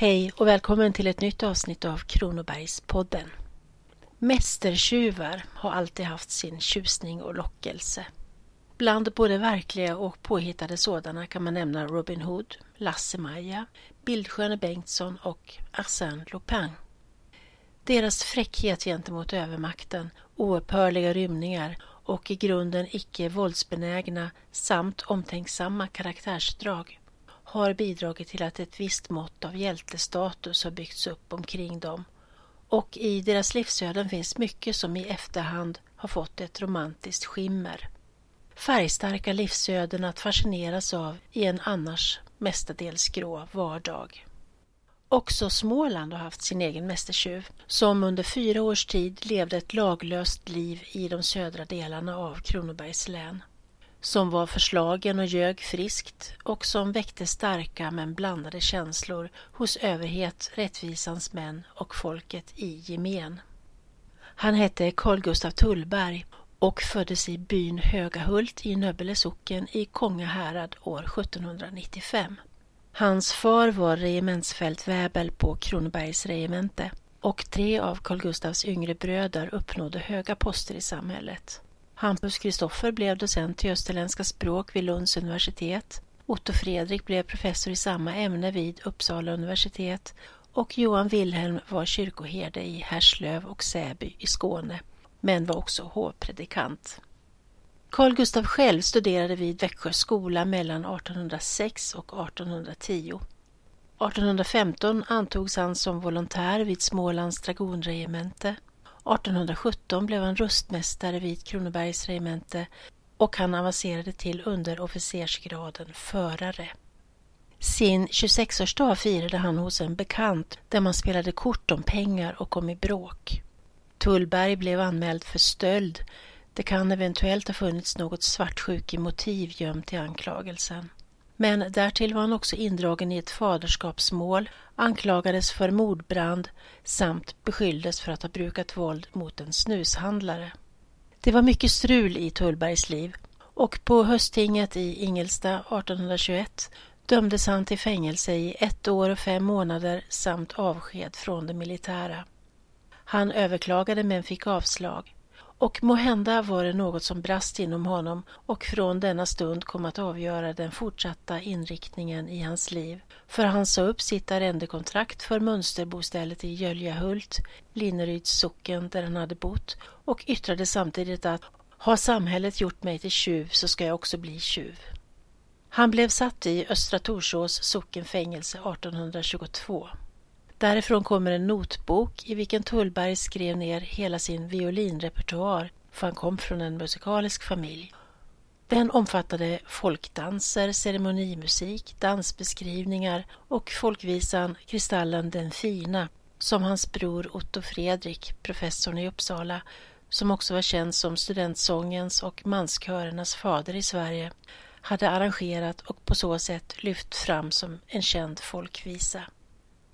Hej och välkommen till ett nytt avsnitt av Kronobergspodden. Mästertjuvar har alltid haft sin tjusning och lockelse. Bland både verkliga och påhittade sådana kan man nämna Robin Hood, Lasse-Maja, Bildsköne Bengtsson och Arsène Lupin. Deras fräckhet gentemot övermakten, oupphörliga rymningar och i grunden icke våldsbenägna samt omtänksamma karaktärsdrag har bidragit till att ett visst mått av hjältestatus har byggts upp omkring dem och i deras livsöden finns mycket som i efterhand har fått ett romantiskt skimmer. Färgstarka livsöden att fascineras av i en annars mestadels grå vardag. Också Småland har haft sin egen mästertjuv som under fyra års tid levde ett laglöst liv i de södra delarna av Kronobergs län. Som var förslagen och ljög friskt och som väckte starka men blandade känslor hos överhet, rättvisans män och folket i gemen. Han hette Carl Gustaf Tullberg och föddes i byn Högahult i Nöbbele socken i Kongahärad år 1795. Hans far var regementsfältväbel på Kronobergs regemente och tre av Carl Gustafs yngre bröder uppnådde höga poster i samhället. Hampus Kristoffer blev docent i österländska språk vid Lunds universitet. Otto Fredrik blev professor i samma ämne vid Uppsala universitet och Johan Wilhelm var kyrkoherde i Härslöv och Säby i Skåne, men var också hovpredikant. Carl Gustaf själv studerade vid Växjö skola mellan 1806 och 1810. 1815 antogs han som volontär vid Smålands dragonregemente. 1817 blev han rustmästare vid Kronobergs regemente och han avancerade till underofficersgraden förare. Sin 26-årsdag firade han hos en bekant där man spelade kort om pengar och kom i bråk. Tullberg blev anmäld för stöld det kan eventuellt ha funnits något svartsjukemotiv gömt i anklagelsen. Men därtill var han också indragen i ett faderskapsmål, anklagades för mordbrand samt beskylldes för att ha brukat våld mot en snushandlare. Det var mycket strul i Tullbergs liv och på hösttinget i Ingelsta 1821 dömdes han till fängelse i ett år och fem månader samt avsked från det militära. Han överklagade men fick avslag. Och må hända var det något som brast inom honom och från denna stund kom att avgöra den fortsatta inriktningen i hans liv. För han sa upp sitt arrendekontrakt för mönsterbostället i Göljahult, Linneryds socken där han hade bott och yttrade samtidigt att har samhället gjort mig till tjuv så ska jag också bli tjuv. Han blev satt i Östra Torsås sockenfängelse 1822. Därifrån kommer en notbok i vilken Tullberg skrev ner hela sin violinrepertoar, för han kom från en musikalisk familj. Den omfattade folkdanser, ceremonimusik, dansbeskrivningar och folkvisan Kristallen den fina som hans bror Otto Fredrik, professorn i Uppsala, som också var känd som studentsångens och manskörernas fader i Sverige, hade arrangerat och på så sätt lyft fram som en känd folkvisa.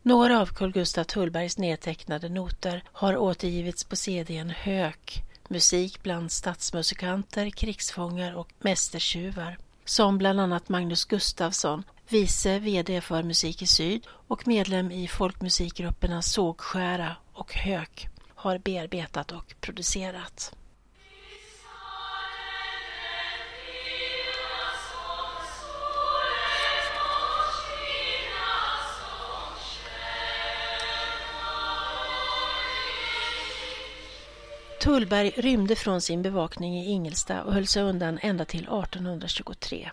Några av Carl Gustaf Tullbergs nedtecknade noter har återgivits på CDn Hök, musik bland stadsmusikanter, krigsfångar och mästertjuvar, som bland annat Magnus Gustafsson, vice VD för Musik i Syd och medlem i folkmusikgrupperna Sågskära och Hök, har bearbetat och producerat. Tullberg rymde från sin bevakning i Ingelsta och höll sig undan ända till 1823.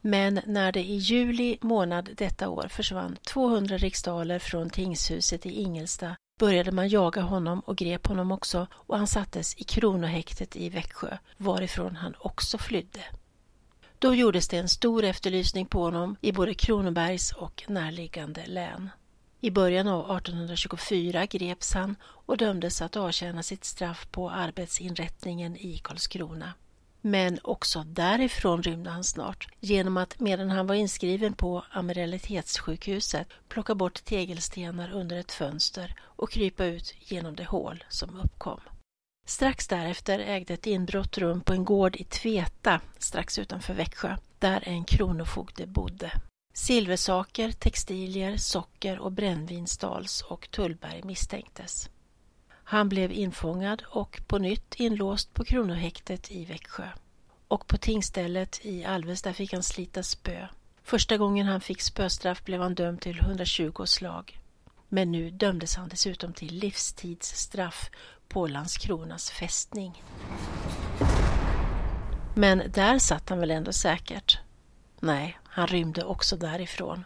Men när det i juli månad detta år försvann 200 riksdaler från tingshuset i Ingelsta började man jaga honom och grep honom också och han sattes i kronohäktet i Växjö varifrån han också flydde. Då gjordes det en stor efterlysning på honom i både Kronobergs och närliggande län. I början av 1824 greps han och dömdes att avtjäna sitt straff på arbetsinrättningen i Karlskrona. Men också därifrån rymde han snart genom att medan han var inskriven på Amiralitetssjukhuset plocka bort tegelstenar under ett fönster och krypa ut genom det hål som uppkom. Strax därefter ägde ett inbrott rum på en gård i Tveta strax utanför Växjö där en kronofogde bodde. Silversaker, textilier, socker och brännvin stals och Tullberg misstänktes. Han blev infångad och på nytt inlåst på kronohäktet i Växjö. Och på tingsstället i Alvesta fick han slita spö. Första gången han fick spöstraff blev han dömd till 120 slag. Men nu dömdes han dessutom till livstidsstraff på Landskronas fästning. Men där satt han väl ändå säkert? Nej, han rymde också därifrån.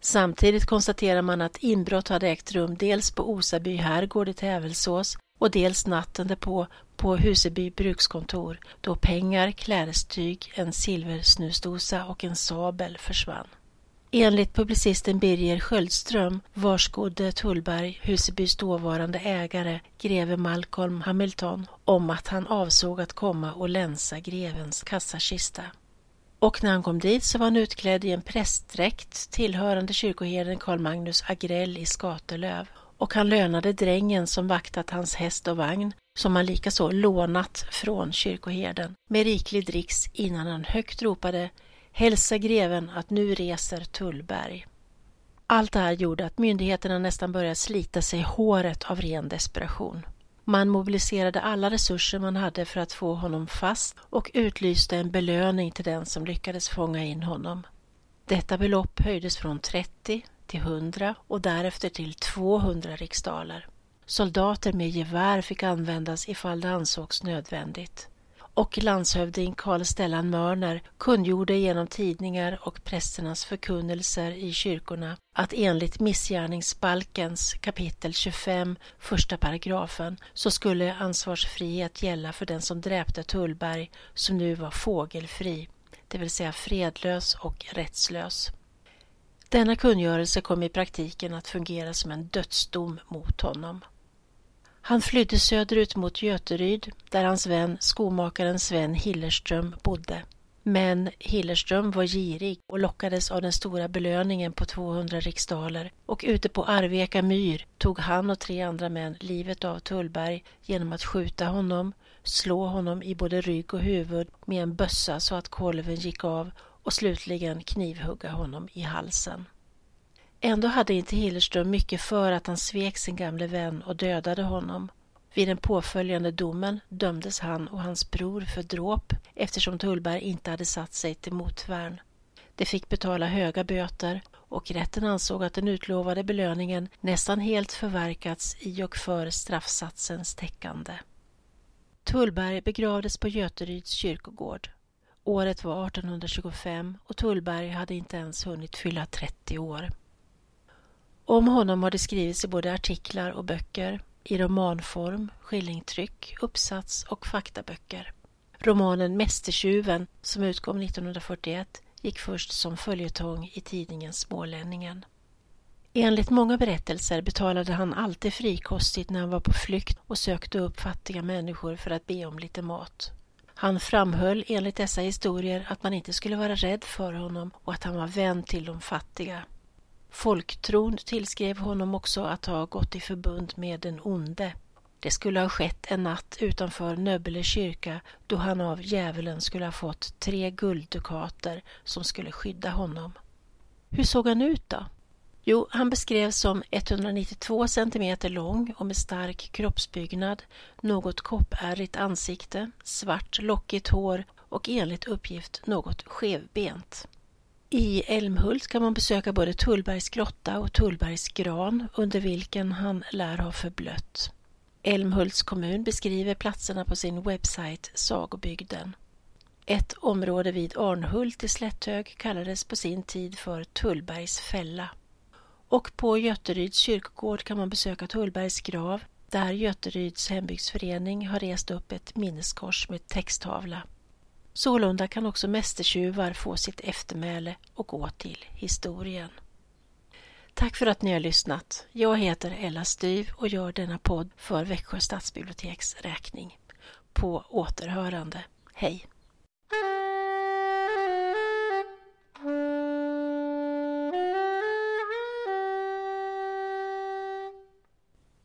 Samtidigt konstaterar man att inbrott hade ägt rum dels på Osaby herrgård i Tävelsås och dels natten därpå på Huseby brukskontor då pengar, klädestyg, en silversnusdosa och en sabel försvann. Enligt publicisten Birger Sköldström varskodde Tullberg Husebys dåvarande ägare, greve Malcolm Hamilton, om att han avsåg att komma och länsa grevens kassakista. Och när han kom dit så var han utklädd i en prästdräkt tillhörande kyrkoherden Carl Magnus Agrell i Skatelöv och han lönade drängen som vaktat hans häst och vagn som han likaså lånat från kyrkoherden med riklig dricks innan han högt ropade Hälsa greven att nu reser Tullberg. Allt det här gjorde att myndigheterna nästan började slita sig håret av ren desperation. Man mobiliserade alla resurser man hade för att få honom fast och utlyste en belöning till den som lyckades fånga in honom. Detta belopp höjdes från 30 till 100 och därefter till 200 riksdaler. Soldater med gevär fick användas ifall det ansågs nödvändigt och landshövding Karl Stellan Mörner kungjorde genom tidningar och prästernas förkunnelser i kyrkorna att enligt missgärningsbalkens kapitel 25, första paragrafen, så skulle ansvarsfrihet gälla för den som dräpte Tullberg som nu var fågelfri, det vill säga fredlös och rättslös. Denna kungörelse kom i praktiken att fungera som en dödsdom mot honom. Han flydde söderut mot Göteryd där hans vän skomakaren Sven Hillerström bodde. Men Hillerström var girig och lockades av den stora belöningen på 200 riksdaler och ute på Arveka myr tog han och tre andra män livet av Tullberg genom att skjuta honom, slå honom i både rygg och huvud med en bössa så att kolven gick av och slutligen knivhugga honom i halsen. Ändå hade inte Hillerström mycket för att han svek sin gamle vän och dödade honom. Vid den påföljande domen dömdes han och hans bror för dråp eftersom Tullberg inte hade satt sig till motvärn. De fick betala höga böter och rätten ansåg att den utlovade belöningen nästan helt förverkats i och för straffsatsens täckande. Tullberg begravdes på Göteryds kyrkogård. Året var 1825 och Tullberg hade inte ens hunnit fylla 30 år. Om honom har det skrivits i både artiklar och böcker, i romanform, skillingtryck, uppsats och faktaböcker. Romanen Mästertjuven, som utkom 1941, gick först som följetong i tidningen Smålänningen. Enligt många berättelser betalade han alltid frikostigt när han var på flykt och sökte upp fattiga människor för att be om lite mat. Han framhöll enligt dessa historier att man inte skulle vara rädd för honom och att han var vän till de fattiga. Folktron tillskrev honom också att ha gått i förbund med den onde. Det skulle ha skett en natt utanför Nöbbele kyrka då han av djävulen skulle ha fått tre gulddukater som skulle skydda honom. Hur såg han ut då? Jo, han beskrevs som 192 centimeter lång och med stark kroppsbyggnad, något koppärrigt ansikte, svart lockigt hår och enligt uppgift något skevbent. I Älmhult kan man besöka både Tullbergs grotta och Tullbergs gran under vilken han lär ha förblött. Älmhults kommun beskriver platserna på sin webbsajt Sagobygden. Ett område vid Arnhult i Slätthög kallades på sin tid för Tullbergs fälla. Och på Göteryds kyrkogård kan man besöka Tullbergs grav där Göteryds hembygdsförening har rest upp ett minneskors med texttavla. Sålunda kan också mästertjuvar få sitt eftermäle och gå till historien. Tack för att ni har lyssnat. Jag heter Ella Styv och gör denna podd för Växjö stadsbiblioteks räkning. På återhörande. Hej!